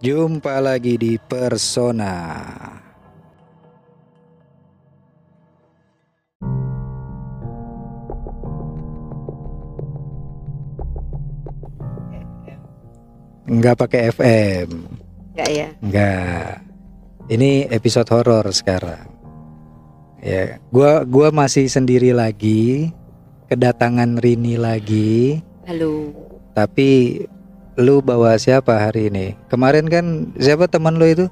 Jumpa lagi di Persona. Enggak pakai FM. Enggak ya? Enggak. Ini episode horor sekarang. Ya, gua gua masih sendiri lagi. Kedatangan Rini lagi. Halo. Tapi lu bawa siapa hari ini? Kemarin kan siapa teman lu itu?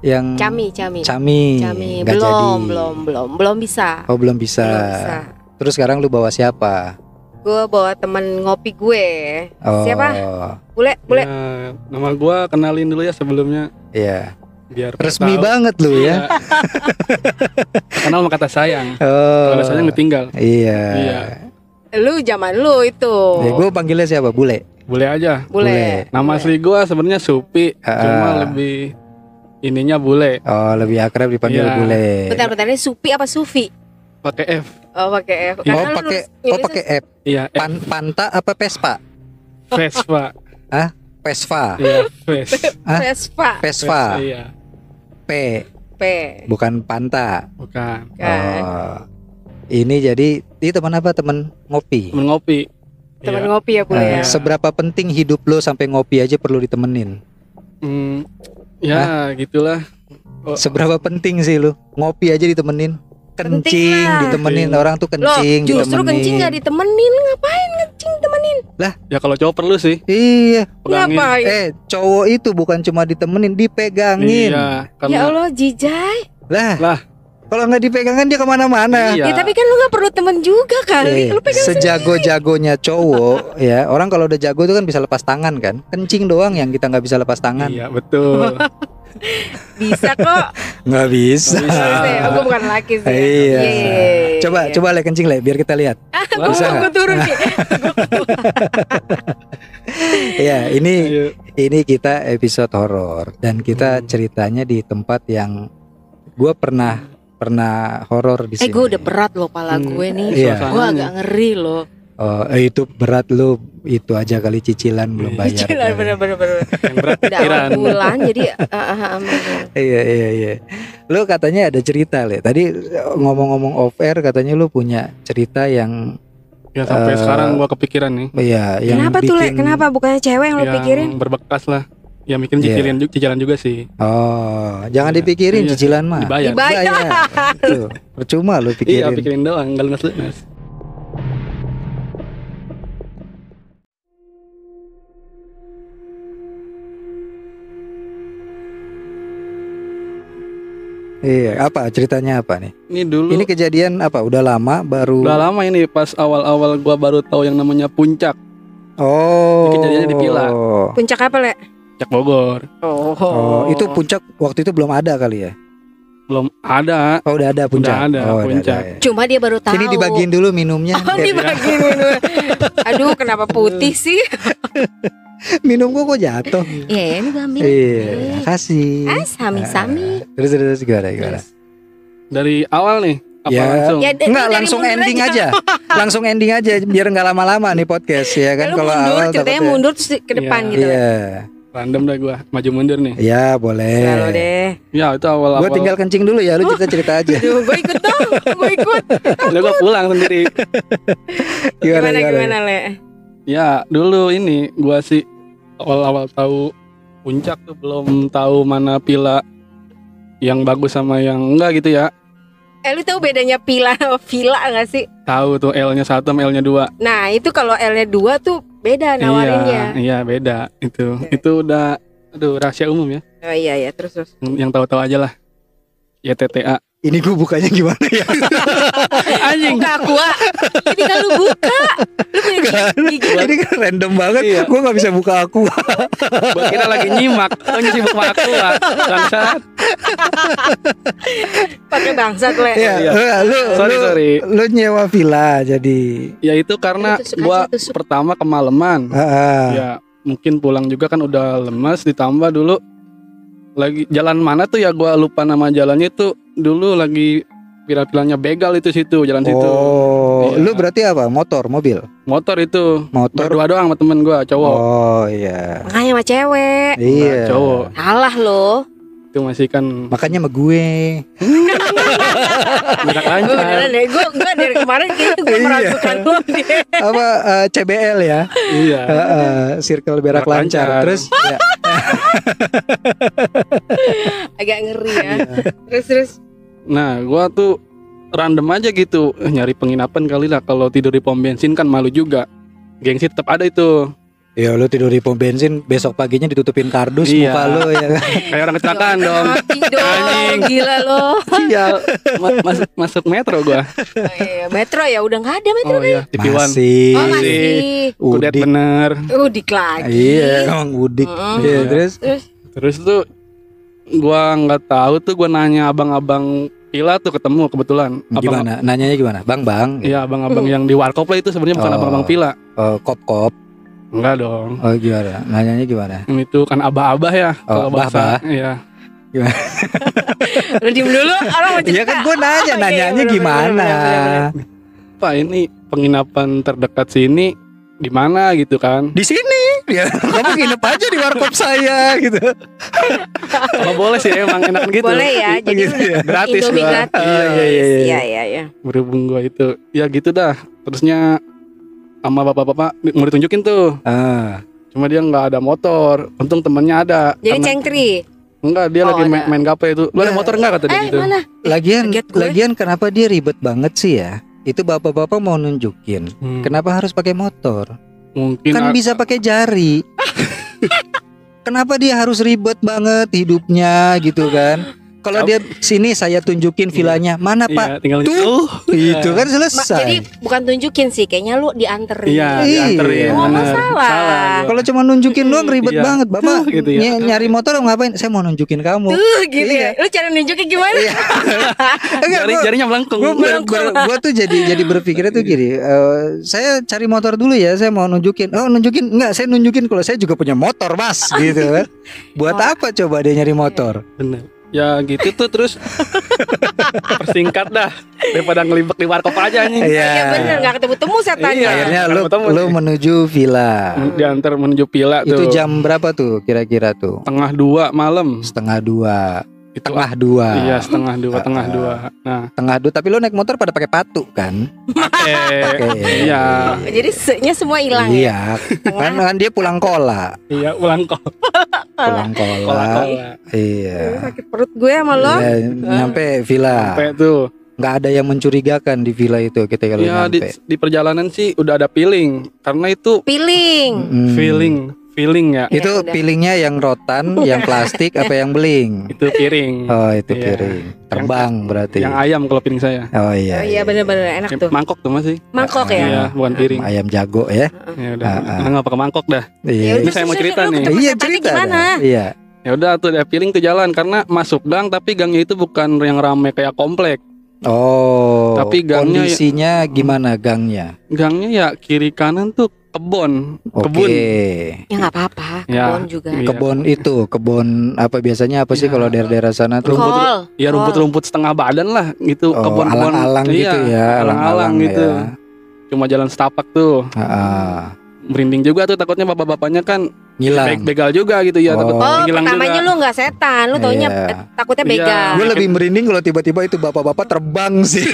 Yang Cami, Cami. Cami. Cami. Belum, jadi. belum, belum, belum bisa. Oh, belum bisa. Belum bisa. Terus sekarang lu bawa siapa? Gue bawa temen ngopi gue. Oh. Siapa? Bule, bule. Ya, nama gua kenalin dulu ya sebelumnya Iya. biar Resmi tahu. banget lu ya. Kenal sama kata sayang. Oh. Kalau sayang ditinggal. Iya. Iya. Lu zaman lu itu. Ya, gue panggilnya siapa? Bule. Boleh aja. Bule. Nama Bule. asli gua sebenarnya Supi, Ah. cuma lebih ininya bule Oh, lebih akrab dipanggil Iya. Bule. Bentar, bentar ini Supi apa Sufi? pakai F. Oh, pakai F. Oh, Karena lu pakai oh pakai F. Iya, F Pan, Panta apa Vespa? Vespa. Vespa. Iya, Ves. Hah? Vespa. Vespa. Iya, P, P. bukan Panta. bukan. Kan. Oh. Ini jadi ini teman apa? Teman ngopi. Temen ngopi. Temen Iya. ngopi ya, Bule Nah, ya. seberapa penting hidup lo sampai ngopi aja perlu ditemenin? Hmm, ya, gitulah. Oh. Seberapa penting sih lu ngopi aja ditemenin? Kencing lah. ditemenin orang tuh Loh, kencing justru ditemenin. kencing gak ditemenin. Ngapain kencing temenin? Ya kalau cowok perlu sih Iya, pegangin. Ngapain? eh cowok itu bukan cuma ditemenin, dipegangin. Iya, Ya karena Allah, Jijai. Lah, Lah. Kalau nggak dipegangkan dia ke mana-mana. Iya. Ya tapi kan lu gak perlu temen juga Eh, kali. Lu pegang sejago-jagonya cowok ya orang kalau udah jago itu kan bisa lepas tangan kan kencing doang yang kita nggak bisa lepas tangan Iya, betul. bisa kok. nggak bisa, Nggak bisa. Aku bukan laki sih. Iya. Yeay. coba coba le kencing le biar kita lihat Gue Bisa nggak? gue turun Ki. ya ini Ayo. ini kita episode horor dan kita Hmm. ceritanya di tempat yang gue pernah pernah horor di Eh sini gue udah berat loh pala Hmm. gue nih. Iya. Gue agak ngeri loh. Oh, eh, itu berat lu itu aja kali cicilan belum bayar Cicilan bener-bener bener. Yang berat pikiran. bulan jadi ah, ah, ah, bener. Iya iya iya. Lu katanya ada cerita le. Tadi eh, ngomong-ngomong off air katanya lu punya cerita yang Ya sampai Eh, sekarang gua kepikiran nih. iya yang Kenapa tuh Le? Kenapa bukannya cewek yang lo yang pikirin? berbekas lah. Ya mikirin Iya. cicilan juga, cicilan juga sih. Oh, jangan Iya. dipikirin Iya. cicilan mah. Dibayar. Dibayar. Tuh, percuma lu Iya, pikirin. pikirin doang, enggak lunas-lunas. Iya, apa ceritanya apa nih? Ini dulu Ini kejadian apa? Udah lama baru udah lama ini pas awal-awal gua baru tahu yang namanya puncak, Oh. Ini kejadiannya di Pila. Puncak apa Le? Puncak Bogor. Oh. Oh, itu puncak waktu itu belum ada kali ya? Belum ada. Oh, udah ada puncak. ada, oh, puncak. ya. Cuma dia baru tahu. Sini dibagiin dulu minumnya. Oh dibagiin dulu. Aduh kenapa putih sih? Minum gua kok jatuh. Iya ini gue ambil. Iya, kasih. Ah sami-sami. Terus terus gimana gimana? Dari awal nih apa Ya. langsung? Ya, Enggak dari langsung mundur ending aja. aja. langsung ending aja biar nggak lama-lama nih podcast ya kan kalau mundur, awal ceritanya takutnya- mundur ke depan Iya. gitu. Iya. Random dah gua maju mundur nih. Ya boleh. Selalu deh. Ya itu awal-awal. Gue tinggal kencing dulu ya, lu cerita-cerita aja. Aduh, gue ikut dong, gue ikut. Udah gua pulang sendiri. Gimana, Gimana gimana? gimana le? Ya dulu ini gua sih awal-awal tahu puncak tuh belum tahu mana pila yang bagus sama yang enggak gitu ya. Eh lu tahu bedanya pila sama villa gak sih? Tahu tuh L-nya satu sama L-nya dua. Nah itu kalau L-nya dua tuh beda nawarinnya. Iya, iya beda itu. Itu udah aduh rahasia umum ya. Oh iya iya terus terus. Yang tahu-tahu aja lah. Ya TTA. Ini gue bukanya gimana ya? Anjing. Buka aqua. Jadi kalau lu buka, lu punya gigi. Ini kan random banget. Iya. Gue nggak bisa buka aku. Gua kira lagi nyimak. Sibuk sama aku lah. Bangsat. pakai bangsat le. Iya. Iya. Lu, Sorry, lu, sorry. lu nyewa villa jadi. Ya itu karena gua tusuk. pertama kemalaman. Ah, ah. Ya mungkin pulang juga kan udah lemas ditambah dulu lagi jalan mana tuh ya gua lupa nama jalannya itu dulu lagi viral-viralnya begal itu situ jalan situ. Oh, Iya. lu berarti apa? Motor, mobil, Motor itu motor. berdua doang sama temen gue cowok. Oh iya. Makanya sama cewek. Iya. Enggak, cowok. Salah loh. Itu masih kan Makanya sama gue. gerak Gue lancar. beneran deh. Gue gue dari kemarin kayaknya gue Iya. meragukan lo deh. apa eh, CBL ya? iya. Eh, eh, circle berak Berak lancar. lancar. Terus ya, Agak ngeri ya. Iya. Terus terus. Nah, gua tuh random aja gitu nyari penginapan kali lah kalau tidur di pom bensin kan malu juga. Gengsi tetap ada itu. Ya lu tidur di pom bensin, besok paginya ditutupin kardus Iya. muka lu ya. Kayak orang kecelakaan dong. Mati dong. Anjing. Gila lo. Sial. Ma- masuk masuk metro gua. Oh, iya. Metro ya udah nggak ada metro. Oh iya, TV. Masih. Oh Masih. Udik. bener. Udik lagi. Iya, emang udik. Mm-mm. Iya, terus Terus Terus tuh gua nggak tahu tuh gua nanya abang-abang pila tuh ketemu kebetulan. Abang- gimana? Nanyanya gimana? Bang, Bang. Iya, abang-abang yang di warkop lah itu sebenarnya bukan Oh. abang-abang pila. Oh, kop-kop. Enggak dong. Oh, gimana? Nanyanya gimana? Ini tuh kan abah-abah ya Oh, kalau bahasa. abah-abah. Iya. lu diem dulu orang mau cerita. Iya kan gue nanya, Oh, iya, nanyanya bener, bener, gimana? Pak ini penginapan terdekat sini di mana gitu kan? Di sini. Ya, kamu nginep aja di warkop saya gitu. Oh boleh sih emang enak gitu. Boleh ya. Jadi Gitu ya. Gratis Indomie gua. gratis. Oh, iya, iya, iya. Iya iya iya. Berhubung gua itu. Ya gitu dah. Terusnya sama bapak-bapak mau ditunjukin tuh. Ah, Cuma dia nggak ada motor. Untung temennya ada. Jadi Karena- cengkri. Enggak, dia Oh, lagi main, main gape itu. Lu ada Nah. motor enggak kata dia Eh gitu? mana? lagian lagian kenapa dia ribet banget sih ya? Itu bapak-bapak mau nunjukin. Hmm, Kenapa harus pakai motor? mungkin Kan bisa pakai jari. Kenapa dia harus ribet banget hidupnya gitu kan? Kalau dia sini saya tunjukin vilanya mana iya, pak? tinggal Tuh, itu kan Ma- selesai. jadi bukan tunjukin sih, kayaknya lu dianterin. Iya, Iya. dianterin. Oh, bener. salah. gua. Kalau cuma nunjukin doang ribet Iya. banget, bapak. Tuh, gitu ya. ny- nyari motor ngapain? Saya mau nunjukin kamu. Tuh gitu Iya. ya. Lu cara nunjukin gimana? Iya. Enggak, Jari, gua- jarinya melengkung. Gue gua tuh jadi jadi berpikirnya tuh gini. eh, saya cari motor dulu ya. Saya mau nunjukin. Oh nunjukin enggak? Saya nunjukin kalau saya juga punya motor mas, gitu kan. Buat Oh. apa coba dia nyari motor? Bener. Ya gitu tuh terus persingkat dah daripada ngelibet di warkop aja nih. Iya bener nggak ketemu-temu setannya. Iya. Akhirnya Ketemu lu temu lu menuju villa. Diantar menuju Itu tuh. jam berapa tuh kira-kira tuh? tengah dua malam. Setengah dua. Itu Tengah dua. Iya setengah dua, Ah, tengah ah. dua. Nah, Tengah dua. Tapi lu naik motor pada pakai patu kan? Pakai. iya, Jadi se-nya semua hilang ya. Iya. Kan, kan dia pulang kola. iya ulang kol, Pulang kola, kola. kola. Iya. Sakit perut gue sama lo. Iya, nyampe villa. Sampai tuh. nggak ada yang mencurigakan di villa itu kita kalau Ya di, nyampe. di perjalanan sih udah ada feeling karena itu Piling. Mm. feeling, feeling ya. Itu Ya, yang rotan, yang plastik apa yang beling? Itu piring. Oh itu Iya. piring, terbang berarti. Yang ayam kalau piring saya. Oh iya. Oh iya bener-bener enak Yang tuh. Mangkok tuh masih. Mangkok ya. Iya, bukan piring. Ayam jago ya. Ya udah, Ah, ah. nggak pakai mangkok dah. Iya. Ini saya mau cerita nih. Iya cerita. gimana? Iya. Ya udah tuh ada feeling ke jalan karena masuk gang tapi gangnya itu bukan yang ramai kayak komplek. Oh. Tapi gangnya ya- kondisinya gimana gangnya? Gangnya ya kiri kanan tuh kebon, Oke. kebun. Ya nggak apa-apa. Ya. Kebun juga. Iya. Kebun itu, kebun apa biasanya apa sih Iya. kalau daerah-daerah sana tuh? Rumput- Kol. Ya rumput-rumput setengah badan lah gitu, Oh, kebun-kebun. alang-alang Iya, gitu ya, Alang-alang gitu. ya. Cuma jalan setapak tuh. Ah. Merinding juga tuh takutnya bapak-bapaknya kan Ngilang. be- begal juga gitu ya, takut Oh. Oh, hilang pertamanya juga. lu nggak setan, lu taunya Iya. eh, takutnya Iya. begal. Gue lebih merinding kalau tiba-tiba itu bapak-bapak terbang sih.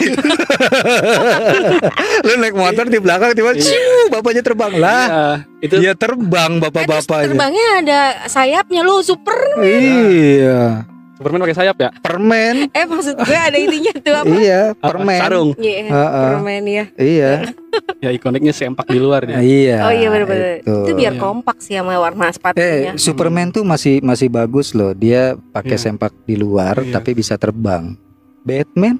Lu naik motor di belakang tiba Iya. ciu bapaknya terbang lah. Iya, itu Dia terbang Eh, bapak-bapaknya. terbangnya ada sayapnya lu super. Iya. Superman pakai sayap ya? Permen. Eh maksud gue ada ininya tuh apa? Iya, permen. Sarung. Iya, Heeh. permen ya. Iya. Ya ikoniknya sempak di luar dia. Iya. Oh iya benar-benar. itu. Itu biar Iya. kompak sih sama warna Eh, sepatunya. Superman tuh masih masih bagus loh. Dia pakai Iya. sempak di luar Iya. tapi bisa terbang. Batman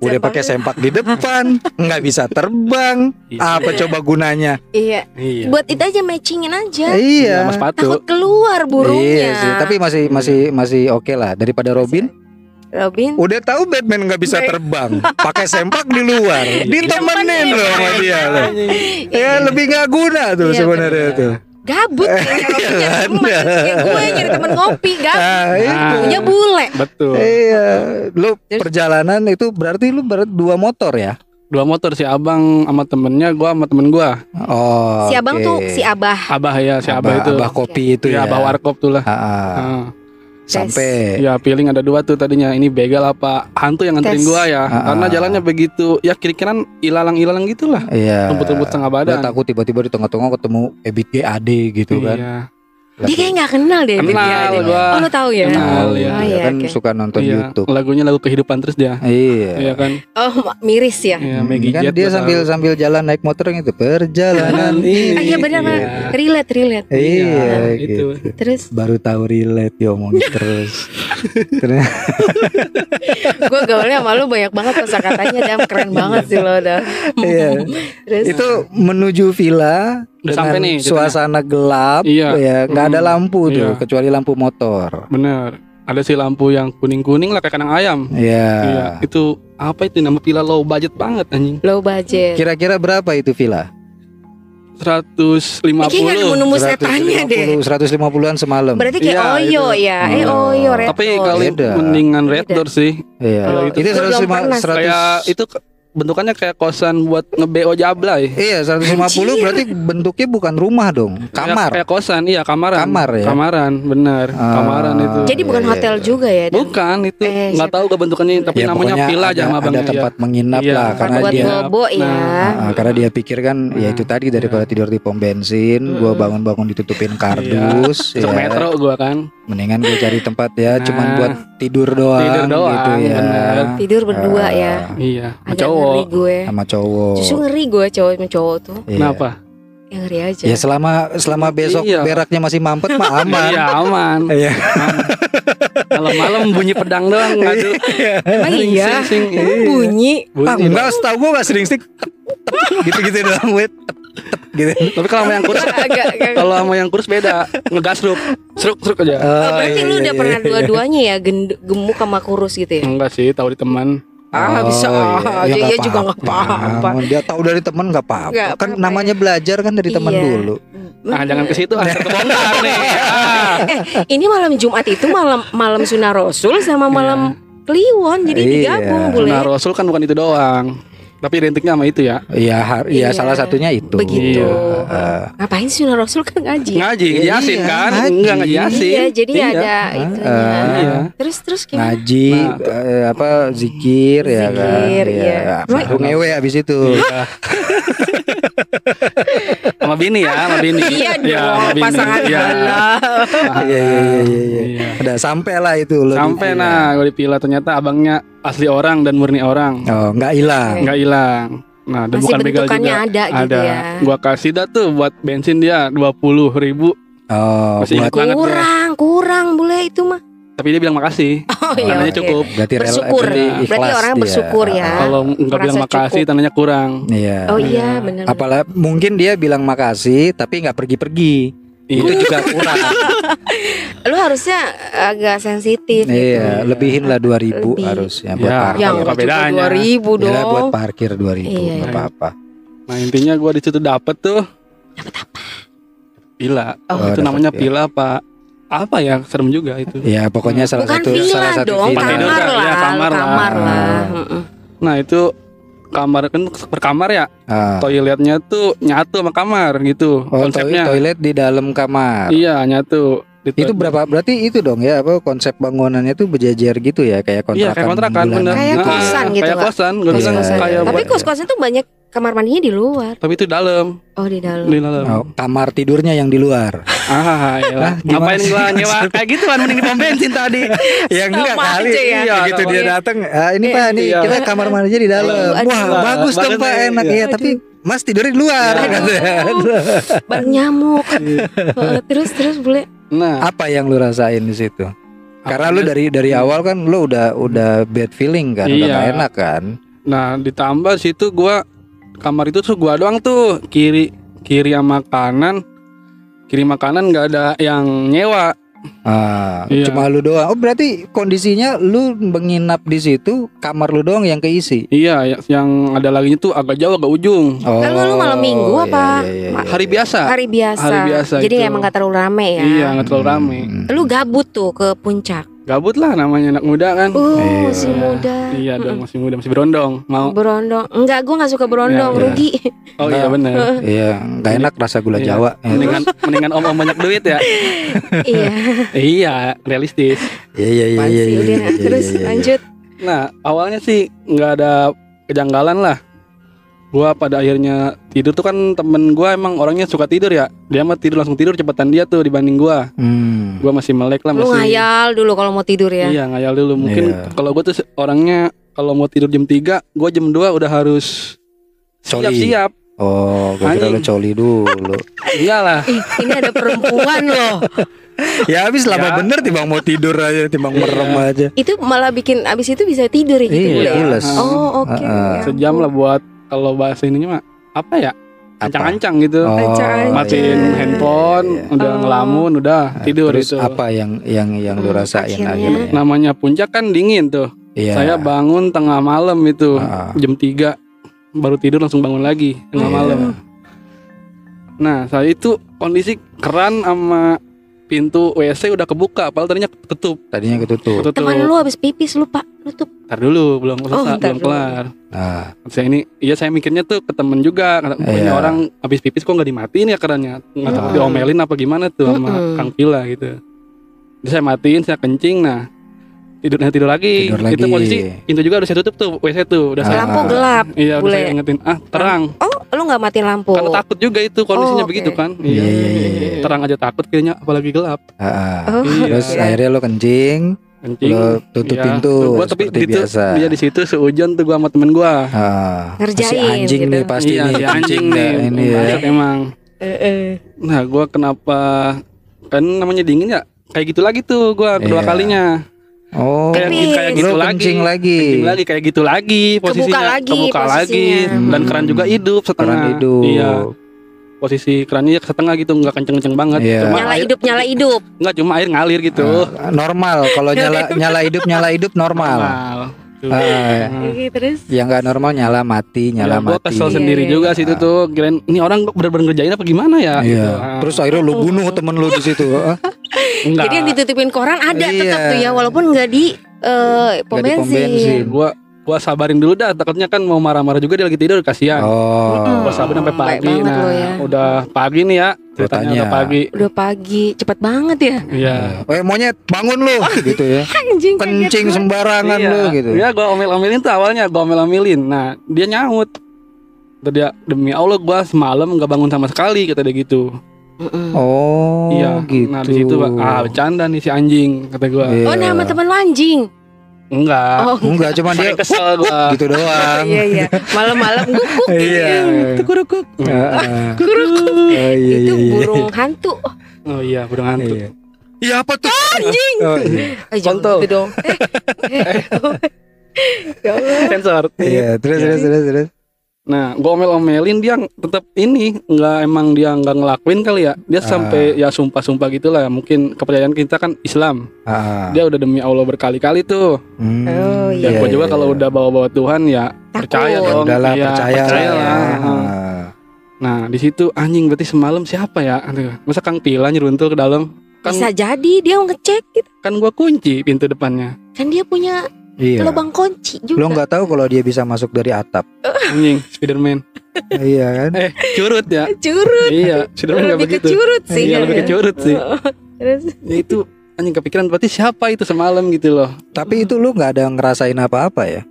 udah pakai sempak di depan, nggak bisa terbang. Iya. Apa coba gunanya? Iya. Iya. Buat itu aja matchingin aja. Iya. Sama sepatu. Takut keluar burungnya. Iya sih, tapi masih masih masih oke lah daripada Robin. Robin. Udah tahu Batman nggak bisa terbang, pakai sempak di luar, ditemenin loh sama dia loh. Ya lebih nggak guna tuh Iya, sebenarnya bener. tuh. Gabut nyari teman. Ada. Kayak gue nyari temen ngopi gabut. Ah, itu. Punya bule. Betul. Iya, lu Terus? perjalanan itu berarti lu ber dua motor ya? dua motor si abang sama temennya gua sama temen gua Oh. si abang oke. tuh si abah. abah ya si abah, itu Abah kopi itu ya ya. abah warkop tuh lah Ah, ah. Ah. Sampai ya feeling ada dua tuh tadinya. Ini begal apa hantu yang nganterin gua ya? Ah, karena ah. jalannya begitu ya kiri kanan ilalang ilalang gitulah. Iya. rumput-rumput setengah Gua badan takut tiba-tiba di tengah-tengah ketemu Ebit GAD gitu kan. Iya. Dia kayak nggak kenal deh. kenal Dia- gua Oh lu tahu ya? Kenal, ya. Oh, Dia iya, kan oke. suka nonton iya YouTube. lagunya lagu kehidupan terus dia Iya. iya kan Oh miris ya. iya Hmm, Maggie kan Jet dia sambil tahu. sambil jalan naik motor yang itu perjalanan ini. Ah, iya benar benar. Relate relate. Iya, Iya, gitu. itu. Terus Baru tahu relate diomongin terus. Ternyata gue gaulnya sama lu banyak banget kosakatanya dan keren banget sih lo udah. Iya. Terus itu menuju villa Udah sampai nih suasana gelap Iya. ya nggak ada Hmm, lampu tuh iya. kecuali lampu motor bener ada si lampu yang kuning kuning lah kayak kandang ayam Iya. iya itu apa itu nama villa low budget banget anjing low budget. kira-kira berapa itu villa 150 Eh, kayaknya nggak nemu-nemu setannya deh. 150 150-an semalam Berarti kayak Iya, Oyo itu. ya. Eh Oh. Oyo Red tapi kali Beda. mendingan red door sih iya Oh, itu itu belum 150 pernah. 100 kayak itu bentukannya kayak kosan buat nge-BO jablay Iya 150 berarti bentuknya bukan rumah dong kamar kayak, kayak kosan iya kamaran Kamar ya? kamaran bener Ah. kamaran itu Jadi bukan Iya, iya, hotel iya. juga ya? Dan? bukan itu Eh, nggak tahu gak bentukannya tapi Ya, namanya pokoknya villa aja ada, sama ada abangnya tempat iya. menginap Iya, lah Tempat karena buat dia bobo ya. Nah. Ah, karena dia pikir kan ya Nah, itu tadi daripada tidur di pom bensin, gua Mm-mm. bangun-bangun ditutupin kardus, Masuk ya. metro gua kan Mendingan gue cari tempat ya, Nah. cuman buat tidur doang, Tidur doang, gitu ya. bener. Tidur berdua Ah, ya. iya sama Agak cowok ngeri gue. Sama cowok. Justru ngeri gue cowok sama cowok tuh. Iya. kenapa Yang ngeri aja. Ya selama selama besok Iya. beraknya masih mampet mah aman. iya aman Iya. malam-malam bunyi pedang doang ngadu Emang Sing, iya. sing, sing, Emang iya. bunyi. Bunyi enggak, setahu gue gak sering stick gitu-gitu doang, wait. gitu. tapi kalau sama yang kurus kalau sama yang kurus beda ngegasruk seruk seruk aja Oh, berarti iya, lu iya, udah iya. pernah dua-duanya ya gemuk sama kurus gitu ya? enggak sih tahu di teman Ah bisa Oh, aja iya. Ya, ya nggak juga nggak apa-apa. Dia tahu dari temen nggak apa-apa. Kan apa-apa, namanya belajar kan dari teman Iya. dulu. ah jangan ke situ ah kebongkar nih ah. Eh, ini malam Jumat itu malam malam Sunnah Rasul sama malam Kliwon jadi Iya. digabung boleh. Nah Rasul kan bukan itu doang tapi identiknya sama itu ya Iya, har- iya Iya. salah satunya itu. Begitu. Iya. Eh, Ngapain sih Sunnah Rasul kan ngaji? ngaji Iya, yasin kan ngaji. enggak ngaji yasin Iya, jadi Iya. ada Ah, itunya. ah. Iya. Terus terus gimana? ngaji Nah, eh, apa zikir, ya kan. Zikir, iya. Baru ngewe abis itu. Iya. sama bini ya sama bini Iya Ya, sama dong, bini. pasangan Iya. halal. Iya iya iya iya. iya. Iya. Udah sampai lah itu lo. sampai di- nah gue dipilih ternyata abangnya asli orang dan murni orang Oh, nggak hilang. nggak hilang nah dan Masih bukan begal juga ada gitu ya. gua kasih dah tuh buat bensin dia dua puluh ribu Oh, Masih buat ingat banget. Kurang, kurang boleh itu mah. Tapi dia bilang makasih Oh iya. tandanya oke. cukup berarti Bersyukur. berarti Berarti orang dia. bersyukur ya. kalau nggak bilang makasih cukup. tandanya kurang Iya. Oh iya, benar. Apalagi mungkin dia bilang makasih tapi nggak pergi-pergi. Iya. Itu juga kurang. Lu harusnya agak sensitif. iya, gitu. lebihin lah 2000 Lebih. harusnya buat Ya. parkir. Yang Apa bedanya? bedanya? 2000 dong. Ya, buat parkir 2000 Iya. nggak apa-apa. nah intinya gua di situ dapet tuh Dapet apa? pila Oh, itu dapet namanya pila. pila apa ya serem juga itu Ya, pokoknya salah Bukan satu villa salah satu dong, villa. Kamar kan? lah, Iya, kamar lah. kamar lah. Ah. Mm-mm. nah itu kamar kan berkamar ya Ah. toiletnya tuh nyatu sama kamar gitu Oh, konsepnya toilet di dalam kamar. iya nyatu Itu berapa? Berarti itu dong ya apa konsep bangunannya tuh berjejer gitu ya kayak kontrakan. Iya kayak kontrakan bener Kayak Nah, kosan gitu, Kayak kosan Iya, bilang iya, kayak iya. Tapi buat- kos-kosan tuh banyak kamar mandinya di luar. Tapi itu dalam Oh di dalam. Di dalam Oh, kamar tidurnya yang di luar. Ah iya gimana Ngapain gua nyewa Kayak gitu kan Mending di pom bensin tadi ya enggak Sama kali. ya. Iya, begitu sama dia datang, ah, ini Pak nih Iya. kita kamar mandinya di dalam. Aduh, Wah, aduh. bagus dong Pak, enak iya. ya, tapi Mas tidur di luar Iya. katanya. Bareng nyamuk. Eh, terus terus boleh. Nah Apa yang lu rasain di situ? Karena lu Apa- dari dari awal kan lu udah udah bad feeling kan, udah Iya. gak enak kan. Nah ditambah situ gua Kamar itu tuh gua doang tuh Kiri Kiri sama kanan Kiri sama kanan nggak ada yang nyewa Ah, Iya. cuma lu doang. Oh, berarti kondisinya lu menginap di situ, kamar lu doang yang keisi. Iya ya- yang ada lagi tuh agak jauh agak ujung Oh. Lalu lu malam minggu iya, apa? iya, iya, iya. Hari biasa Hari biasa. Hari biasa Jadi itu. emang gak terlalu rame ya. Iya nggak terlalu rame Hmm. Lu gabut tuh ke puncak. Gabut lah namanya anak muda kan. Uh, Iya. masih muda. Iya dong masih muda masih berondong. Mau Berondong. Enggak, gue nggak suka berondong, Iya, iya. rugi. Oh iya benar. Iya, nggak enak rasa gula Iya. Jawa. Mendingan mendingan om om banyak duit ya. iya. iya realistis. Iya iya iya iya. iya, iya, terus lanjut. Nah awalnya sih nggak ada kejanggalan lah. Gua pada akhirnya tidur tuh kan temen gua emang orangnya suka tidur ya. Dia mah tidur langsung tidur cepetan dia tuh dibanding gua. Hmm. Gua masih melek lah Lu masih. ngayal dulu kalau mau tidur ya. Iya ngayal dulu mungkin Iya. kalau gua tuh orangnya kalau mau tidur jam 3 gua jam 2 udah harus Coli. siap-siap. Oh, gue kira lu coli dulu. Iyalah. Ih, ini ada perempuan loh. ya habis lama Ya. bener timbang mau tidur aja, timbang Iya. merem aja. Itu malah bikin abis itu bisa tidur ya gitu Iya, ya? Oh, oke. Heeh. Ya Sejam lah buat kalau bahasa ininya mah apa ya? Ancang-ancang gitu. Oh. Matiin iya. handphone, udah Oh. ngelamun, udah tidur Terus itu. apa yang yang yang lu Hmm, rasain akhirnya. akhirnya? Namanya puncak kan dingin tuh. Iya. Saya bangun tengah malam itu Ah. jam 3 baru tidur langsung bangun lagi tengah Iya. malam. Nah, saya itu kondisi keran sama pintu WC udah kebuka, padahal tadinya ketutup. Tadinya ketutup. Ketutup. Teman lu habis pipis lupa nutup. Ntar dulu, belum Oh, selesai, ntar belum dulu. kelar. Nah, Saya ini, iya saya mikirnya tuh ke temen juga, kata "Oh, ini Iya. orang habis pipis kok nggak dimatiin ya kerannya, nggak tahu Hmm. diomelin apa gimana tuh sama Mm-mm. Kang Pila gitu. Jadi saya matiin, saya kencing, nah tidur tidur lagi. Tidur Itu lagi. posisi pintu juga udah saya tutup tuh, WC tuh udah saya. Ah. Lampu gelap. Iya udah Bule. saya ingetin, ah terang. Oh, lu nggak matiin lampu. Karena takut juga itu kondisinya Oh, oke. begitu kan. Iya, iya, iya, iya. Terang aja takut kayaknya apalagi gelap. ah, Oh, Iya. terus akhirnya lo kencing, Kencing. lo tutup Iya. pintu Gua tapi seperti di, biasa. Dia di situ sehujan tuh gua sama temen gua. Ah, Ngerjain si anjing gitu. nih pasti iya, nih. si anjing nih. ini ya. Emang. Eh, eh. Nah, gua kenapa kan namanya dingin ya? Kayak gitu lagi tuh gua kedua Iya. kalinya. Oh, Kayak, Pipis. kayak gitu lagi. kencing lagi. Kencing lagi kayak gitu lagi posisinya. lagi Kebuka lagi posisinya. dan Hmm. keran juga hidup setengah. Keran hidup. Iya. Posisi kerannya setengah gitu nggak kenceng-kenceng banget. Iya. Cuma Nyala air- hidup, nyala hidup. Nggak cuma air ngalir gitu. Ah, normal kalau nyala nyala hidup nyala hidup normal. Normal. Oke, terus. yang nggak normal nyala mati nyala ya, gua mati. kesel sendiri iya, juga iya. situ tuh kirain ini orang kok bener-bener ngerjain apa gimana ya Iya. gitu. Terus akhirnya lu bunuh temen lu di situ. Ah, enggak. Jadi yang ditutupin koran ada Iya. tetap tuh ya walaupun nggak di eh, pom bensin. gua gua sabarin dulu dah takutnya kan mau marah-marah juga dia lagi tidur kasihan. Oh. Gua sabarin sampai pagi. Nah, ya. udah pagi nih ya. Ceritanya tanya. udah pagi. Udah pagi, cepet banget ya. Iya. Eh monyet bangun lu gitu ya. Anjing Kencing sembarangan Iya. lu gitu. Iya, gua omel-omelin tuh awalnya gua omel-omelin. Nah, dia nyaut. Kata dia demi Allah gua semalam nggak bangun sama sekali kata dia gitu. Oh, iya. gitu. Nah, di situ ah bercanda nih si anjing kata gua. Iya. Oh nama teman lu anjing. Enggak. Oh, Enggak cuma dia kesel gua. gitu doang. iya iya. Malam-malam gukuk. Iya. Tukurukuk. Heeh. Guruk. Oh, iya, Itu iya, iya. burung hantu. Oh iya, burung hantu. Iya. Iya apa tuh? Anjing. Oh, iya. Eh, jangan Kontol. gitu dong. Eh, eh. ya Allah. Sensor. Iya, terus terus terus terus. Nah, gua omel-omelin dia tetap ini nggak emang dia nggak ngelakuin kali ya. Dia Ah. sampai ya sumpah-sumpah gitulah. Mungkin kepercayaan kita kan Islam. Ah. Dia udah demi Allah berkali-kali tuh. Hmm. Oh, Ya, iya, gua juga iya, kalau iya. udah bawa-bawa Tuhan ya Takut. percaya Ya dong. udahlah Iya, percaya, percaya lah. Ah. Nah, di situ anjing berarti semalam siapa ya? Aduh, masa Kang Pila nyeruntul ke dalam? Kan Bisa jadi dia ngecek gitu. kan gua kunci pintu depannya. Kan dia punya Iya. lubang kunci juga. Lo nggak tahu kalau dia bisa masuk dari atap. Anjing, Spiderman. iya kan? Eh, curut ya. curut. iya, Spiderman nggak begitu. curut sih. Iya, lebih curut sih. Terus Ya itu anjing kepikiran berarti siapa itu semalam gitu loh. Tapi itu lu nggak ada ngerasain apa-apa ya?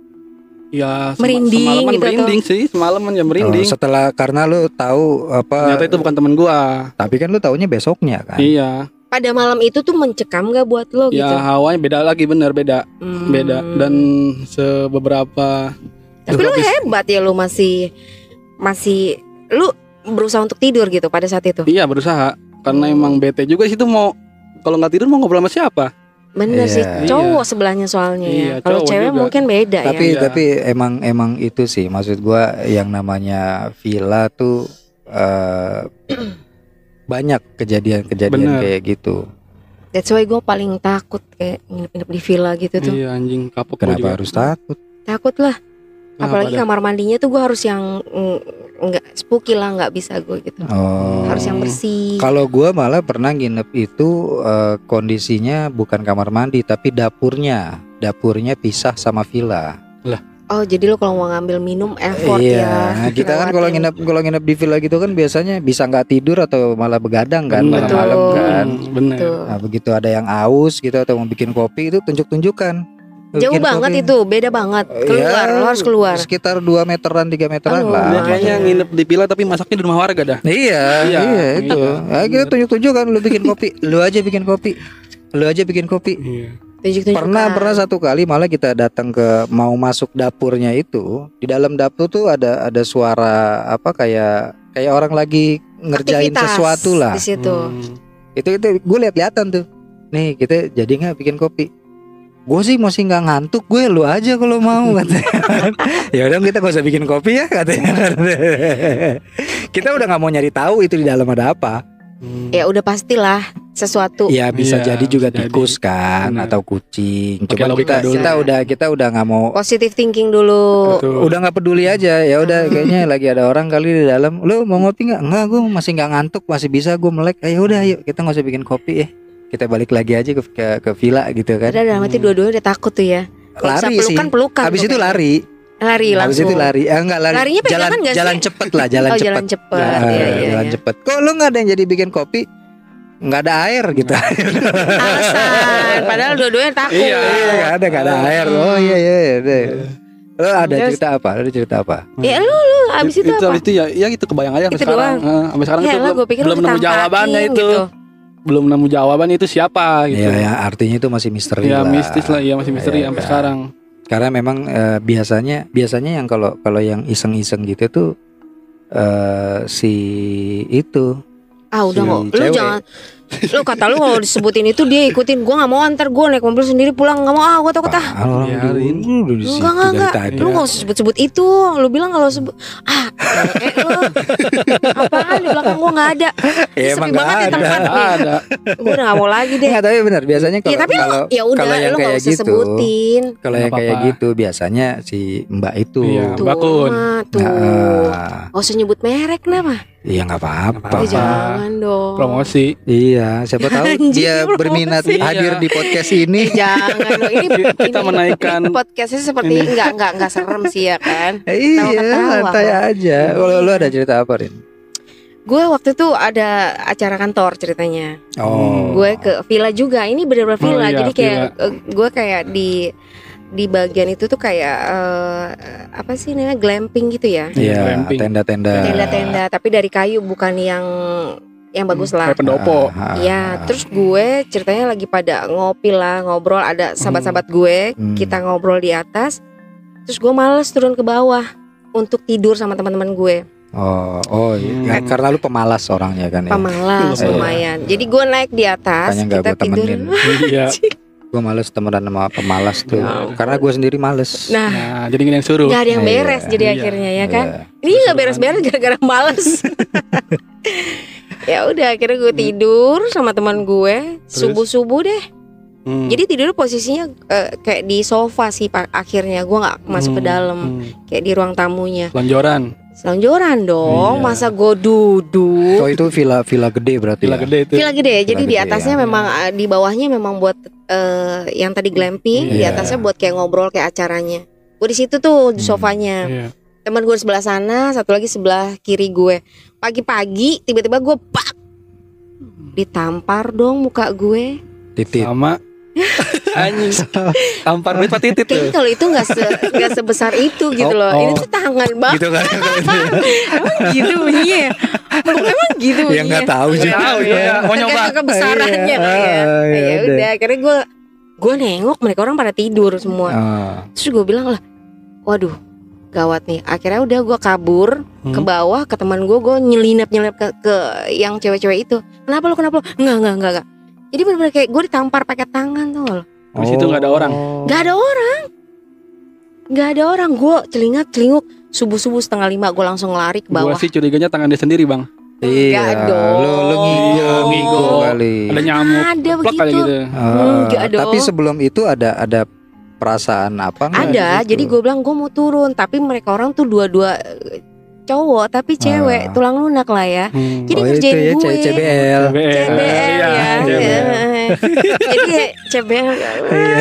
Ya sema- Merinding semalaman gitu atau- merinding sih, semalaman ya merinding. Oh, setelah karena lu tahu apa? Ternyata itu bukan temen gua. Tapi kan lu taunya besoknya kan? Iya. Pada malam itu tuh mencekam gak buat lo Ya gitu? hawanya beda lagi bener beda, Hmm. beda dan sebeberapa Tapi lu hebat ya lu masih masih lu berusaha untuk tidur gitu pada saat itu. iya berusaha karena Hmm. emang bete juga situ mau kalau nggak tidur mau ngobrol sama siapa? Bener Iya. sih cowok sebelahnya soalnya Iya, ya. Kalau cowok cewek juga. mungkin beda tapi ya. Iya. tapi emang emang itu sih maksud gua yang namanya villa tuh eh, banyak kejadian-kejadian kayak gitu. That's why gue paling takut kayak nginep-nginep di villa gitu tuh. Iya anjing kapok Kenapa juga. harus takut? Takut lah. Kenapa Apalagi dah? kamar mandinya tuh gue harus yang mm, nggak spooky lah nggak bisa gue gitu Oh. harus yang bersih Kalau gua malah pernah nginep itu eh, kondisinya bukan kamar mandi tapi dapurnya. Dapurnya pisah sama villa. Oh jadi lo kalau mau ngambil minum effort iya, ya kita kan kalau nginep kalau nginep di villa gitu kan biasanya bisa nggak tidur atau malah begadang kan Bener. malam-malam kan. Hmm, bener. Nah, begitu ada yang aus gitu atau mau bikin kopi itu tunjuk-tunjukkan. jauh Bikin banget kopi. itu beda banget keluar Ya, lo harus keluar Sekitar 2 meteran 3 meteran Aduh, lah. Makanya. nginep di villa tapi masaknya di rumah warga dah Iya, Iya, iya, itu. iya. Nah, kita tunjuk-tunjuk kan lu bikin kopi, lu aja bikin kopi. Lu aja bikin kopi. Iya tunjuk Pernah pernah satu kali malah kita datang ke mau masuk dapurnya itu, di dalam dapur tuh ada ada suara apa kayak kayak orang lagi ngerjain sesuatu lah. di situ Hmm. Itu itu gue lihat-lihatan tuh. Nih, kita jadi nggak bikin kopi. Gue sih masih nggak ngantuk gue lu aja kalau mau katanya. ya udah kita gak usah bikin kopi ya katanya. kita udah nggak mau nyari tahu itu di dalam ada apa. Hmm. ya udah pastilah sesuatu Ya bisa Iya, jadi juga bisa tikus kan Benar. atau kucing. Pakai Cuma kita dulu. kita udah kita udah nggak mau positive thinking dulu Betul. udah nggak peduli aja ya udah kayaknya lagi ada orang kali di dalam lu mau ngopi nggak nggak gue masih nggak ngantuk masih bisa gue melek ayo udah ayo kita nggak usah bikin kopi ya kita balik lagi aja ke ke, ke villa gitu kan Ada dalam hati dua-duanya udah takut tuh ya. Kalau bisa lari sih pelukan pelukan. habis itu kayaknya. Lari Lari habis langsung. itu lari eh, enggak lari Larinya jalan nggak sih? jalan cepet lah jalan oh cepet jalan cepet. Ah, Iya, iya, jalan iya. cepet kok lu nggak ada yang jadi bikin kopi nggak ada air gitu Alasan. Padahal dua-duanya takut. Iya. Iya, nggak ada nggak ada air oh iya iya iya deh. Lo ada Terus- cerita apa? Ada cerita apa? Ya lu lu abis itu, apa? Abis itu ya, ya gitu kebayang aja sampai Itu sekarang. Eh, sampai sekarang Ya itu lah, belum, pikir belum lu nemu jawabannya itu. gitu. Belum nemu jawabannya itu siapa gitu. Iya, ya, artinya itu masih misteri Ya, lah. mistis lah, ya masih misteri Iya, sampai iya. sekarang. Karena memang eh, biasanya biasanya yang kalau kalau yang iseng-iseng gitu tuh eh si itu Ah udah Si kok. Lu cewek. jangan lu kata lu kalau disebutin itu dia ikutin. Gua nggak mau antar gua naik mobil sendiri pulang. Nggak mau ah gua takut ah. Biarin. dulu udah di situ enggak enggak lu nggak usah sebut-sebut itu. Lu bilang kalau sebut ah eh lu. Apaan? Di belakang gua nggak ada. Ya, Sepi emang nggak banget ya ada. tempat nih Ada. gua udah nggak mau lagi deh. Enggak, tapi benar biasanya kalau ya tapi lu kalau ya udah lu nggak kayak usah gitu, sebutin. kalau yang Nggak kayak gitu biasanya si Mbak itu. Iya. mah, tuh. Nah, nggak usah nyebut merek kenapa iya nggak apa-apa. Eh, jangan dong Promosi. Iya, siapa tahu Anjing, dia promosi. berminat Iya. hadir di podcast ini. Eh, jangan dong ini Kita ini menaikkan podcastnya seperti Ini. nggak nggak nggak serem sih ya kan iya, Ketawa-ketawa santai aja. Kalau lu ada cerita apa, Rin? gue waktu itu ada acara kantor ceritanya Oh. gue ke villa juga ini bener-bener Oh, villa iya, jadi kayak eh, gue kayak di di bagian itu tuh kayak eh, apa sih namanya glamping gitu ya Iya, Glamping. tenda-tenda. tenda-tenda tapi dari kayu bukan yang yang bagus lah Kayak pendopo. Ah, ah, Iya, ah. terus gue ceritanya lagi pada ngopi lah, ngobrol ada sahabat-sahabat gue, Hmm. kita ngobrol di atas. Terus gue males turun ke bawah untuk tidur sama teman-teman gue. Oh, oh iya. Hmm. karena lu pemalas orangnya kan ya. Pemalas Iya. lumayan. Jadi gue naik di atas, nggak kita gue tidur. temenin. Iya. Gue males temenan sama pemalas tuh. Ya. Karena gue sendiri males. Nah, Nah, jadi gini yang suruh. nggak ada yang Iya. beres jadi Iya. akhirnya ya kan. Iya. Ini nggak beres-beres gara-gara males. ya udah akhirnya gue tidur sama teman gue Terus? subuh subuh deh Hmm. jadi tidur posisinya eh, kayak di sofa sih pak akhirnya gue nggak masuk ke Hmm, dalam hmm. kayak di ruang tamunya Lonjoran. selonjoran dong Iya. masa gue duduk Oh itu villa villa gede berarti. Villa ya? gede itu. Villa gede jadi Villa di gede, atasnya ya. memang eh, di bawahnya memang buat eh, yang tadi glamping di Iya. atasnya buat kayak ngobrol kayak acaranya gue di situ tuh di Hmm. sofanya Iya. teman gue di sebelah sana satu lagi sebelah kiri gue pagi-pagi tiba-tiba gue pak ditampar dong muka gue Titit. Sama anjing. Tampar duit pak titit tuh. kalau itu nggak se nggak sebesar itu gitu Oh, loh oh. ini tuh tangan banget Gitu kan? emang gitu bunyinya ya? emang gitu ya nggak tahu sih. Tahu, iya. Mau nyoba. Kebesarannya Iya. ya. Iya ya udah. akhirnya gue gue nengok mereka orang pada tidur semua terus gue bilang lah waduh gawat nih akhirnya udah gue kabur Hmm. ke bawah ke teman gue gue nyelinap nyelinap ke, ke yang cewek-cewek itu kenapa lo kenapa lo nggak nggak nggak nggak jadi benar-benar kayak gue ditampar pakai tangan tuh lo Di situ nggak ada orang. nggak ada orang nggak ada orang gue celingat celinguk subuh subuh setengah lima gue langsung lari ke Gua bawah sih curiganya tangan dia sendiri bang. Iya, lu lu ngigo, kali. Ada nyamuk. ada Plak kali begitu gitu. Dong. tapi sebelum itu ada ada perasaan apa enggak ada gitu? jadi gue bilang gue mau turun tapi mereka orang tuh dua-dua cowok tapi cewek Ah. tulang lunak lah ya. Hmm. Jadi oh itu ngerjain ya gue. CBL. CBL Iya, ya. CBL. Jadi CBL. Iya.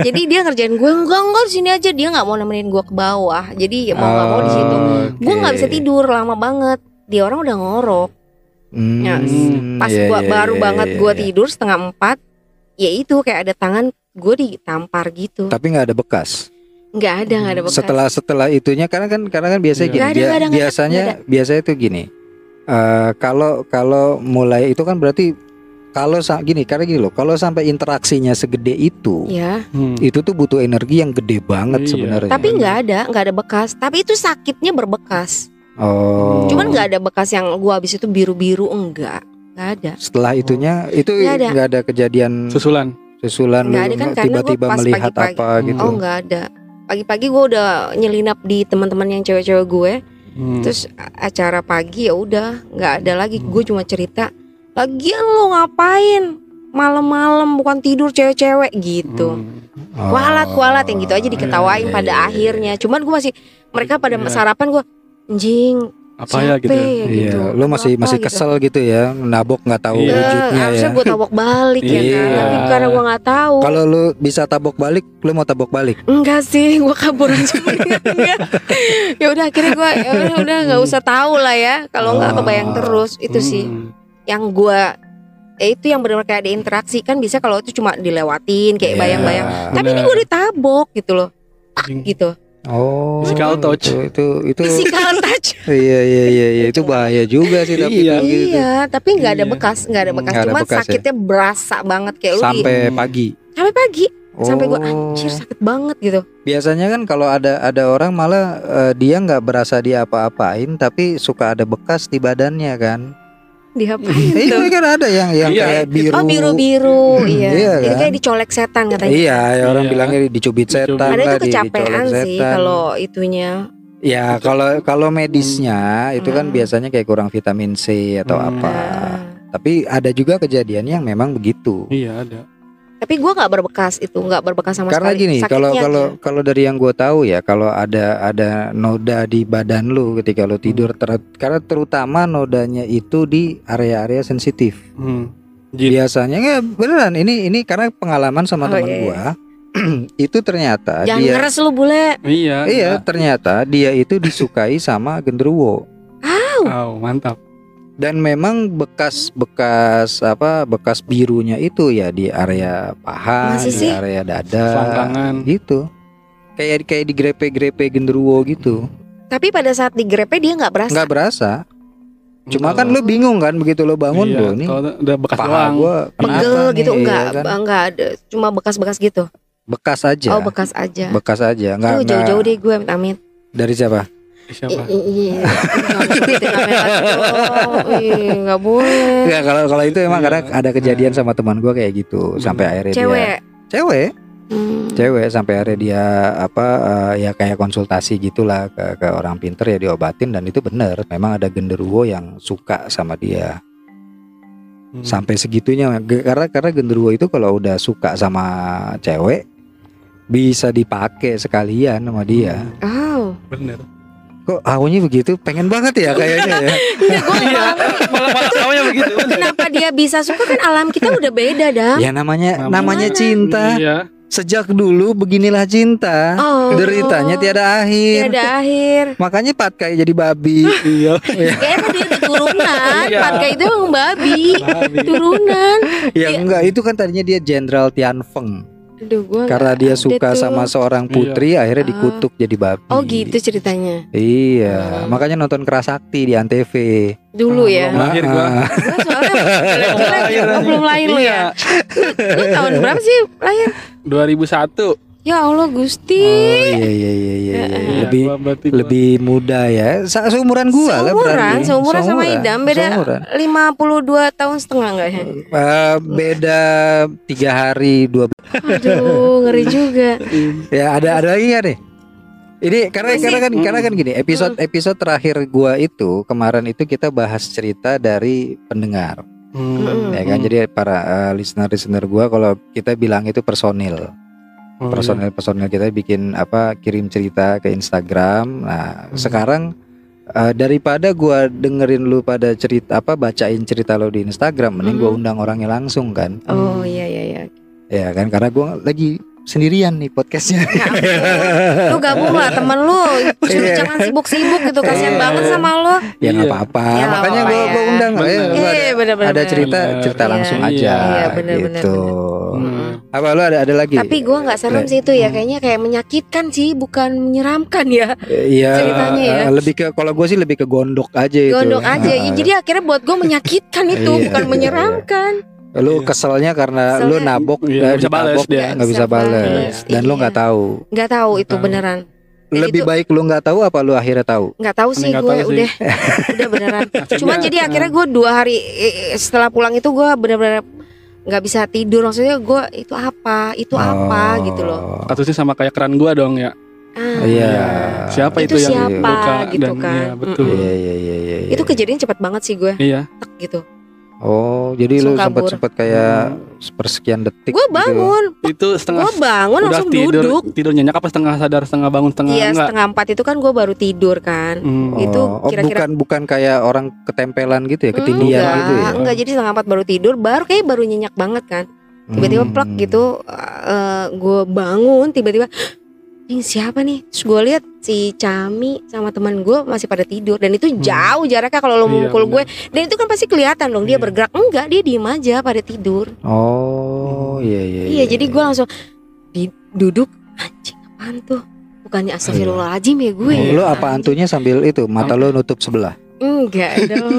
Jadi dia ngerjain gue enggak enggak di sini aja dia nggak mau nemenin gue ke bawah. Jadi ya mau nggak mau di situ. Gue nggak bisa tidur lama banget. Dia orang udah ngorok. Hmm, Ya, Pas iya, gua iya, baru iya, banget iya, gue iya. tidur setengah empat. Ya itu kayak ada tangan gue ditampar gitu. Tapi nggak ada bekas. Nggak ada nggak ada bekas. Setelah setelah itunya karena kan karena kan biasanya Iya. gini Nggak ada, dia- ada, nggak ada, biasanya biasanya itu gini. Eh, kalau kalau mulai itu kan berarti kalau sa- gini karena gini loh kalau sampai interaksinya segede itu Ya. Hmm. itu tuh butuh energi yang gede banget Iya. sebenarnya. Tapi nggak ada nggak ada bekas. Tapi itu sakitnya berbekas. oh. Cuman nggak ada bekas yang gua habis itu biru-biru enggak. Nggak ada. setelah itunya itu Nggak ada. nggak ada kejadian Susulan. susulan Nggak ada kan, tiba-tiba melihat apa gitu. Oh nggak ada. Pagi-pagi gue udah nyelinap di teman-teman yang cewek-cewek gue. Hmm. Terus acara pagi ya udah nggak ada lagi. Gue cuma cerita. Lagian lo ngapain? Malam-malam bukan tidur cewek-cewek gitu. Hmm. Oh. Kualat kualat yang gitu aja diketawain Iya, pada iya, iya. akhirnya. Cuman gue masih mereka pada sarapan gue anjing Apa ya gitu. capek ya? Iya, gitu. lu masih Apa masih gitu. kesel gitu ya, nabok nggak tahu Iya. Ya, wujudnya harusnya ya. gue tabok balik ya kan. Iya. Tapi karena gue nggak tahu. Kalau lu bisa tabok balik, lu mau tabok balik. Enggak sih, gue kabur aja. Ya udah akhirnya gue ya udah nggak usah tahu lah ya. Kalau nggak Oh. kebayang terus itu sih Hmm. yang gue eh itu yang benar kayak ada interaksi kan bisa kalau itu cuma dilewatin kayak Iya. bayang-bayang. Tapi ini gue ditabok gitu loh, gitu. Oh, Physical touch. Itu itu, itu Physical touch. iya iya iya iya itu bahaya juga sih tapi Iya. gitu. Iya, tapi nggak ada Iya. bekas, nggak ada bekas. Ada Cuma bekas ya. sakitnya berasa banget kayak lu di Sampai Hmm. pagi. sampai pagi. Sampai gua, Oh. Anjir sakit banget gitu. Biasanya kan kalau ada ada orang malah eh, dia nggak berasa dia apa-apain tapi suka ada bekas di badannya kan. Diapain Iya tuh? kan ada yang yang Iya. kayak biru. Oh biru-biru, iya. Iya Itu kan? kayak dicolek setan katanya. Iya, ya orang Iya. bilangnya dicubit setan Ada itu kecapean dicolek sih setan. kalau itunya. Ya kalau kalau medisnya itu kan Hmm. biasanya kayak kurang vitamin C atau Hmm. apa. Nah, Tapi ada juga kejadian yang memang begitu. Iya ada. Tapi gua nggak berbekas itu, nggak berbekas sama Karena sekali. gini, kalau kalau kalau dari yang gue tahu ya, kalau ada ada noda di badan lu ketika lu tidur, ter- karena terutama nodanya itu di area-area sensitif. Hmm. Jin. Biasanya nggak beneran ini ini karena pengalaman sama Oh, teman iya, gua. itu ternyata jangan dia ngeres lu bule. Iya. iya ternyata dia itu disukai sama genderuwo. Oh, mantap. Dan memang bekas-bekas apa bekas birunya itu ya di area paha, Masih di sih? area dada, Selangkangan. gitu. Kayak kayak digrepe-grepe genderuwo gitu. Tapi pada saat digrepe dia nggak berasa. Nggak berasa. Cuma kan lu bingung kan begitu lu bangun iya, loh nih. kalau udah bekas Paha doang. gua Pegel kenapa gitu nih, enggak, ya kan? enggak ada. Cuma bekas-bekas gitu. Bekas aja. Oh, bekas aja. Bekas aja. Enggak Lu jauh-jauh deh gue amit-amit. Dari siapa? Siapa? Iya. Nggak boleh. Enggak kalau kalau itu emang Iya. karena ada kejadian sama teman gua kayak gitu sampai akhirnya dia Cewek. cewek Hmm. cewek sampai akhirnya dia apa eh, ya kayak konsultasi gitulah ke ke orang pinter ya diobatin dan itu bener memang ada genderuwo yang suka sama dia Hmm. sampai segitunya karena karena genderuwo itu kalau udah suka sama cewek bisa dipakai sekalian sama dia Oh. Bener. Kok awalnya begitu pengen banget ya kayaknya ya Iya, gue Iya. Malah malah begitu. Kenapa dia bisa suka kan alam kita udah beda dah. ya namanya Namanya- namanya cinta Iya. sejak dulu beginilah cinta Oh. deritanya tiada akhir Tiada akhir. makanya Pat kayak jadi babi Iya. Kayaknya dia keturunan. Iya. Patka itu emang babi. Babi. Turunan. ya enggak itu kan tadinya dia Jenderal Tian Gua karena dia suka tuh. sama seorang putri akhirnya Ah. dikutuk jadi babi Oh gitu ceritanya. iya Hmm. makanya nonton Kerasakti di Antv Dulu ya. Belum lahir gua. Ah, Gua soalnya ya. lahir. Oh, belum lahir lu Iya. ya. Lu tahun berapa sih lahir? 2001. Ya Allah Gusti. oh iya iya iya iya, iya. Iya, lebih gua- lebih muda ya Sa- seumuran gua lah seumuran, berarti seumuran sama Seumuran, Idam beda seumuran. 52 tahun setengah enggak ya? Eh, beda tiga hari dua Aduh, ngeri juga. ya ada ada lagi nggak nih ini karena Masih- karena kan Hmm. karena kan gini episode episode terakhir gua itu kemarin itu kita bahas cerita dari pendengar Hmm. ya kan Hmm. jadi para eh, listener listener gua kalau kita bilang itu personil Oh, personil personil kita bikin apa kirim cerita ke Instagram nah Hmm. sekarang Eh, daripada gua dengerin lu pada cerita apa bacain cerita lo di Instagram mending gua Mhm. undang orangnya langsung kan Oh iya iya iya. ya kan karena gua lagi sendirian nih podcastnya Ya. Lu gabung lah temen lu Suruh Iya. jangan sibuk-sibuk gitu Kasihan Iya. banget sama lu ya nggak Iya. apa-apa Ya, makanya gua ya. undang Bener. Eh, gua ada- Iya bener-bener ada cerita Bener. cerita langsung aja Iya, bener-bener, gitu Hmm. apa lu ada ada lagi Tapi gue nggak serem sih itu ya Kayaknya kayak menyakitkan sih Bukan menyeramkan ya Iya, ceritanya ya. eh, lebih ke kalau gue sih lebih ke gondok aja itu. Gondok aja ya, Jadi akhirnya buat gue menyakitkan itu Bukan menyeramkan lu Iya. keselnya karena Keselnya. lu nabok Iya, eh, nggak bisa dia. nggak bisa bales bales, dan lu iya. nggak tahu. Nggak tahu itu Tahu. beneran Dan Lebih itu- baik lu nggak tahu apa lu akhirnya tahu? nggak tahu sih gue tahu sih. udah udah beneran cuman Iya. jadi akhirnya gue dua hari setelah pulang itu gue bener-bener nggak bisa tidur maksudnya gue itu apa itu apa gitu loh Kasusnya sama kayak keran gua dong ya. ah, Iya. Siapa itu, itu, yang siapa buka gitu dan kan iya, betul. Iya iya iya iya. itu kejadian cepat banget sih gue Iya. tek gitu Oh, jadi lu sempat sempat kayak sepersekian detik. gue gitu. bangun Itu setengah gue bangun udah langsung tidur duduk tidur nyenyak apa setengah sadar setengah bangun setengah iya enggak. setengah empat itu kan gue baru tidur kan Hmm. itu Oh, oh, kira-kira- bukan bukan kayak orang ketempelan gitu ya, ketindian enggak, gitu ya. enggak jadi setengah empat baru tidur baru kayak baru nyenyak banget kan tiba-tiba Hmm. plek gitu gue bangun tiba-tiba ini siapa nih? Terus gue lihat si Cami sama teman gue masih pada tidur. Dan itu Hmm. jauh jaraknya kalau lo Iya, mukul gue. Dan itu kan pasti kelihatan dong dia Iya. bergerak. Enggak dia diem aja pada tidur. Oh, iya iya. iya jadi gue langsung di, duduk. Anjing apaan tuh? Bukannya astagfirullahaladzim ya gue? Oh, lu apa antunya sambil itu mata lu nutup sebelah? Enggak dong.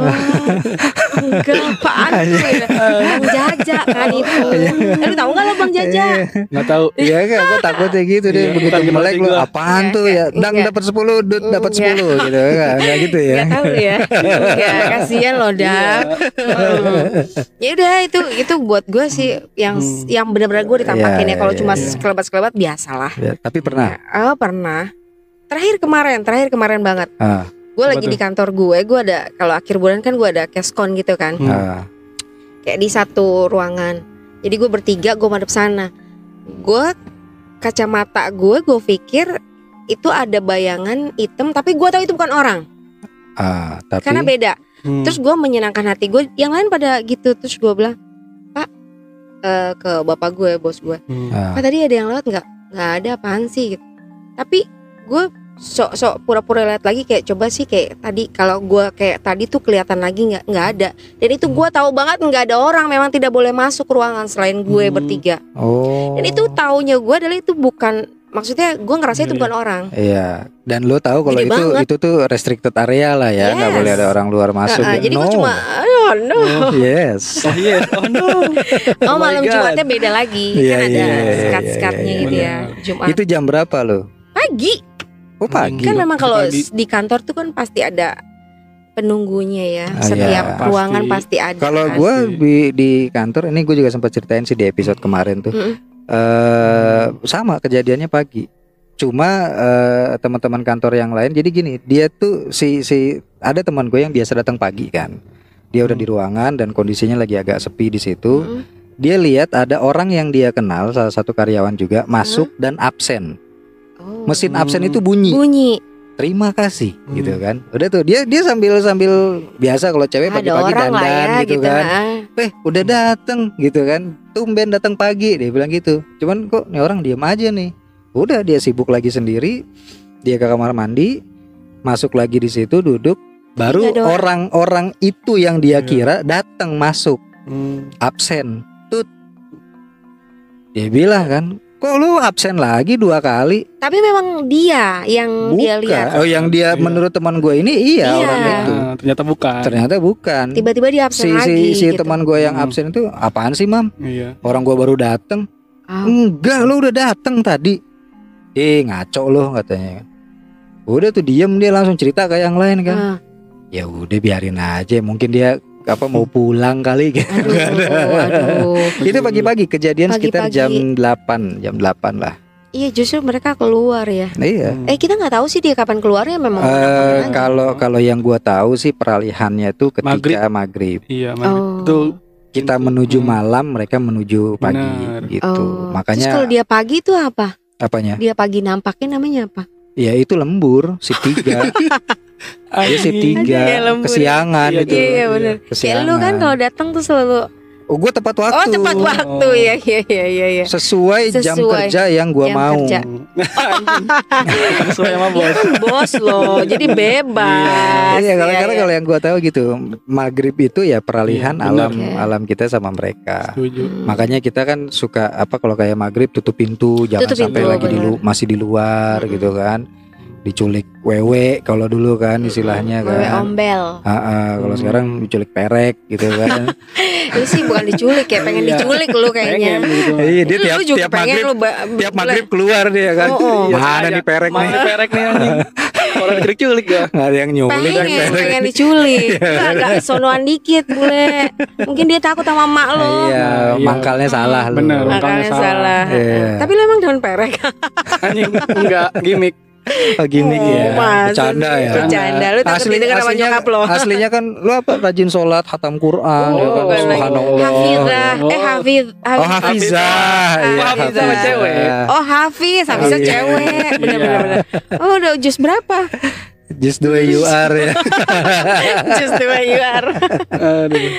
Enggak apaan tuh ya bang Jaja kan itu. Eh, lu tahu nggak lo bang Jaja? Enggak tahu. Iya kan, gue takutnya gitu deh Iya, begitu melek lu gua? apaan Enggak, tuh ya, enggak, dang enggak. dapat 10, dut dapat Enggak. 10 gitu enggak, enggak gitu ya. Gak tahu ya. Enggak kasihan loh dak ya udah itu itu buat gue sih yang Hmm. yang benar-benar gue ditampakin Iya, ya. Kalau iya, cuma iya. sekelebat-sekelebat biasalah. Ya, tapi pernah. oh pernah. Terakhir kemarin terakhir kemarin banget. Ah, gue lagi tuh? di kantor gue gue ada kalau akhir bulan kan gue ada cashcon gitu kan Hmm. ah. kayak di satu ruangan jadi gue bertiga gue madep sana gue kacamata gue gue pikir itu ada bayangan hitam tapi gue tahu itu bukan orang ah, tapi karena beda Hmm. Terus gue menyenangkan hati gue, yang lain pada gitu. Terus gue bilang, Pak, eh, ke bapak gue, bos gue, Hmm. ah, Pak tadi ada yang lewat nggak? Nggak ada apaan sih? Gitu. Tapi gue sok-sok pura-pura lihat lagi kayak coba sih kayak tadi kalau gue kayak tadi tuh kelihatan lagi nggak nggak ada. Dan itu gue tahu banget nggak ada orang, memang tidak boleh masuk ruangan selain gue Hmm. bertiga. oh. Dan itu taunya gue adalah itu bukan, maksudnya gue ngerasa itu Iya, bukan orang. Iya, dan lo tahu kalau itu banget. itu tuh restricted area lah ya, nggak Yes. boleh ada orang luar masuk. Ah, ya. jadi gue No. cuma, oh no. Oh, Yes. oh yes, oh no. Oh, Oh malam God. Jumatnya beda lagi, Iya, kan ada iya, iya, sekat-sekatnya iya, gitu iya. ya. Jumat Itu jam berapa lo? pagi. Oh pagi. Kan memang kalau Pagi. di kantor tuh kan pasti ada penunggunya ya. Ah, Setiap iya. ruangan Pasti. pasti ada. Kalau kan. gue Pasti. di di kantor ini gue juga sempat ceritain sih di episode kemarin tuh. Mm-mm. eh sama kejadiannya pagi. Cuma eh, teman-teman kantor yang lain jadi gini, dia tuh si si ada teman gue yang biasa datang pagi kan. Dia udah Hmm. di ruangan dan kondisinya lagi agak sepi di situ. Mm-mm. Dia lihat ada orang yang dia kenal salah satu karyawan juga masuk dan absen. Oh. Mesin absen itu bunyi. bunyi. Terima kasih Hmm. gitu kan. Udah tuh dia dia sambil sambil biasa kalau cewek pagi-pagi dandan ya gitu, gitu. kan. ah. Eh udah dateng gitu kan Tumben datang pagi Dia bilang gitu Cuman kok nih orang diem aja nih Udah dia sibuk lagi sendiri Dia ke kamar mandi Masuk lagi di situ duduk Baru orang-orang itu yang dia Iya. kira datang masuk Hmm. Absen Tut Dia bilang kan Kok lu absen lagi dua kali Tapi memang dia yang dia lihat. Oh yang dia Iya. menurut teman gue ini Iya Iya. orang itu Ah, ternyata bukan. Ternyata bukan Tiba-tiba dia absen Si, si, lagi si gitu. teman gue yang Hmm. absen itu Apaan sih mam Iya. Orang gua baru dateng Ah. Enggak, lo udah dateng tadi. Eh, ngaco lo katanya. Udah tuh diem dia langsung cerita ke yang lain kan. Ah. Ya udah biarin aja, mungkin dia apa mau pulang kali gitu. Aduh, aduh. Itu pagi-pagi kejadian sekitar Pagi-pagi. jam 8, jam 8 lah. Iya justru mereka keluar ya. Iya. Eh kita nggak tahu sih dia kapan keluarnya memang. Eh, kapan aja. kalau kalau yang gua tahu sih peralihannya tuh ketika maghrib. Iya, Oh. itu Kita Itu, menuju hmm. malam, mereka menuju pagi Benar. gitu. Oh. Terus Makanya kalau dia pagi itu apa? apanya? Dia pagi nampaknya namanya apa? Ya itu lembur si tiga. Dia sih tiga ya kesiangan Iya, itu. Iya iya benar. Kayak lu kan kalau datang tuh selalu Oh, gue tepat waktu. Oh tepat waktu Oh. ya ya ya ya ya. Sesuai, jam Sesuai kerja yang gua jam mau. kerja. Sesuai sama bos. bos loh, jadi bebas. Iya, kalau Iya, karena iya. kalau yang gua tahu gitu, maghrib itu ya peralihan Iya, benar. alam Oke. alam kita sama mereka. Setuju. Makanya kita kan suka apa kalau kayak maghrib tutup pintu, jangan Tutup sampai pintu, lagi di lu- masih di luar Mm-mm. gitu kan. Diculik wewe kalau dulu kan istilahnya Wewe kan. ombel. Ah, ah, kalau Hmm. sekarang diculik perek gitu kan. Itu sih bukan diculik ya, pengen Iya. diculik lu kayaknya. Pengen gitu. Iya, dia Lu- tiap lu juga tiap pengen maghrib lu tiap maghrib keluar dia kan. Oh, oh. Mana Iya, nih perek nih? Mana perek nih anjing? Orang diculik-culik ya. Nggak ada yang nyulik pengen kan perek. pengen diculik Lu agak sonoan dikit bule mungkin dia takut sama mak lo Iya, iya. mangkalnya salah lu. Bener. Makanya salah, salah. Iya. tapi lu emang daun perek Anjing enggak gimmick. Oh, gimmick Oh, ya. Bercanda ya. bercanda lu takut Asli, didengar sama nyokap lo aslinya kan lu apa rajin sholat hatam Quran Oh, ya kan subhanallah. Hafizah eh Oh. Hafiz Oh Hafizah, iya, Oh, Hafizah sama cewek. Oh Hafiz, Hafizah Iya. cewek, bener-bener. Iya. bener. Oh udah jus berapa? Just the way you are ya. Just the way you are. Aduh.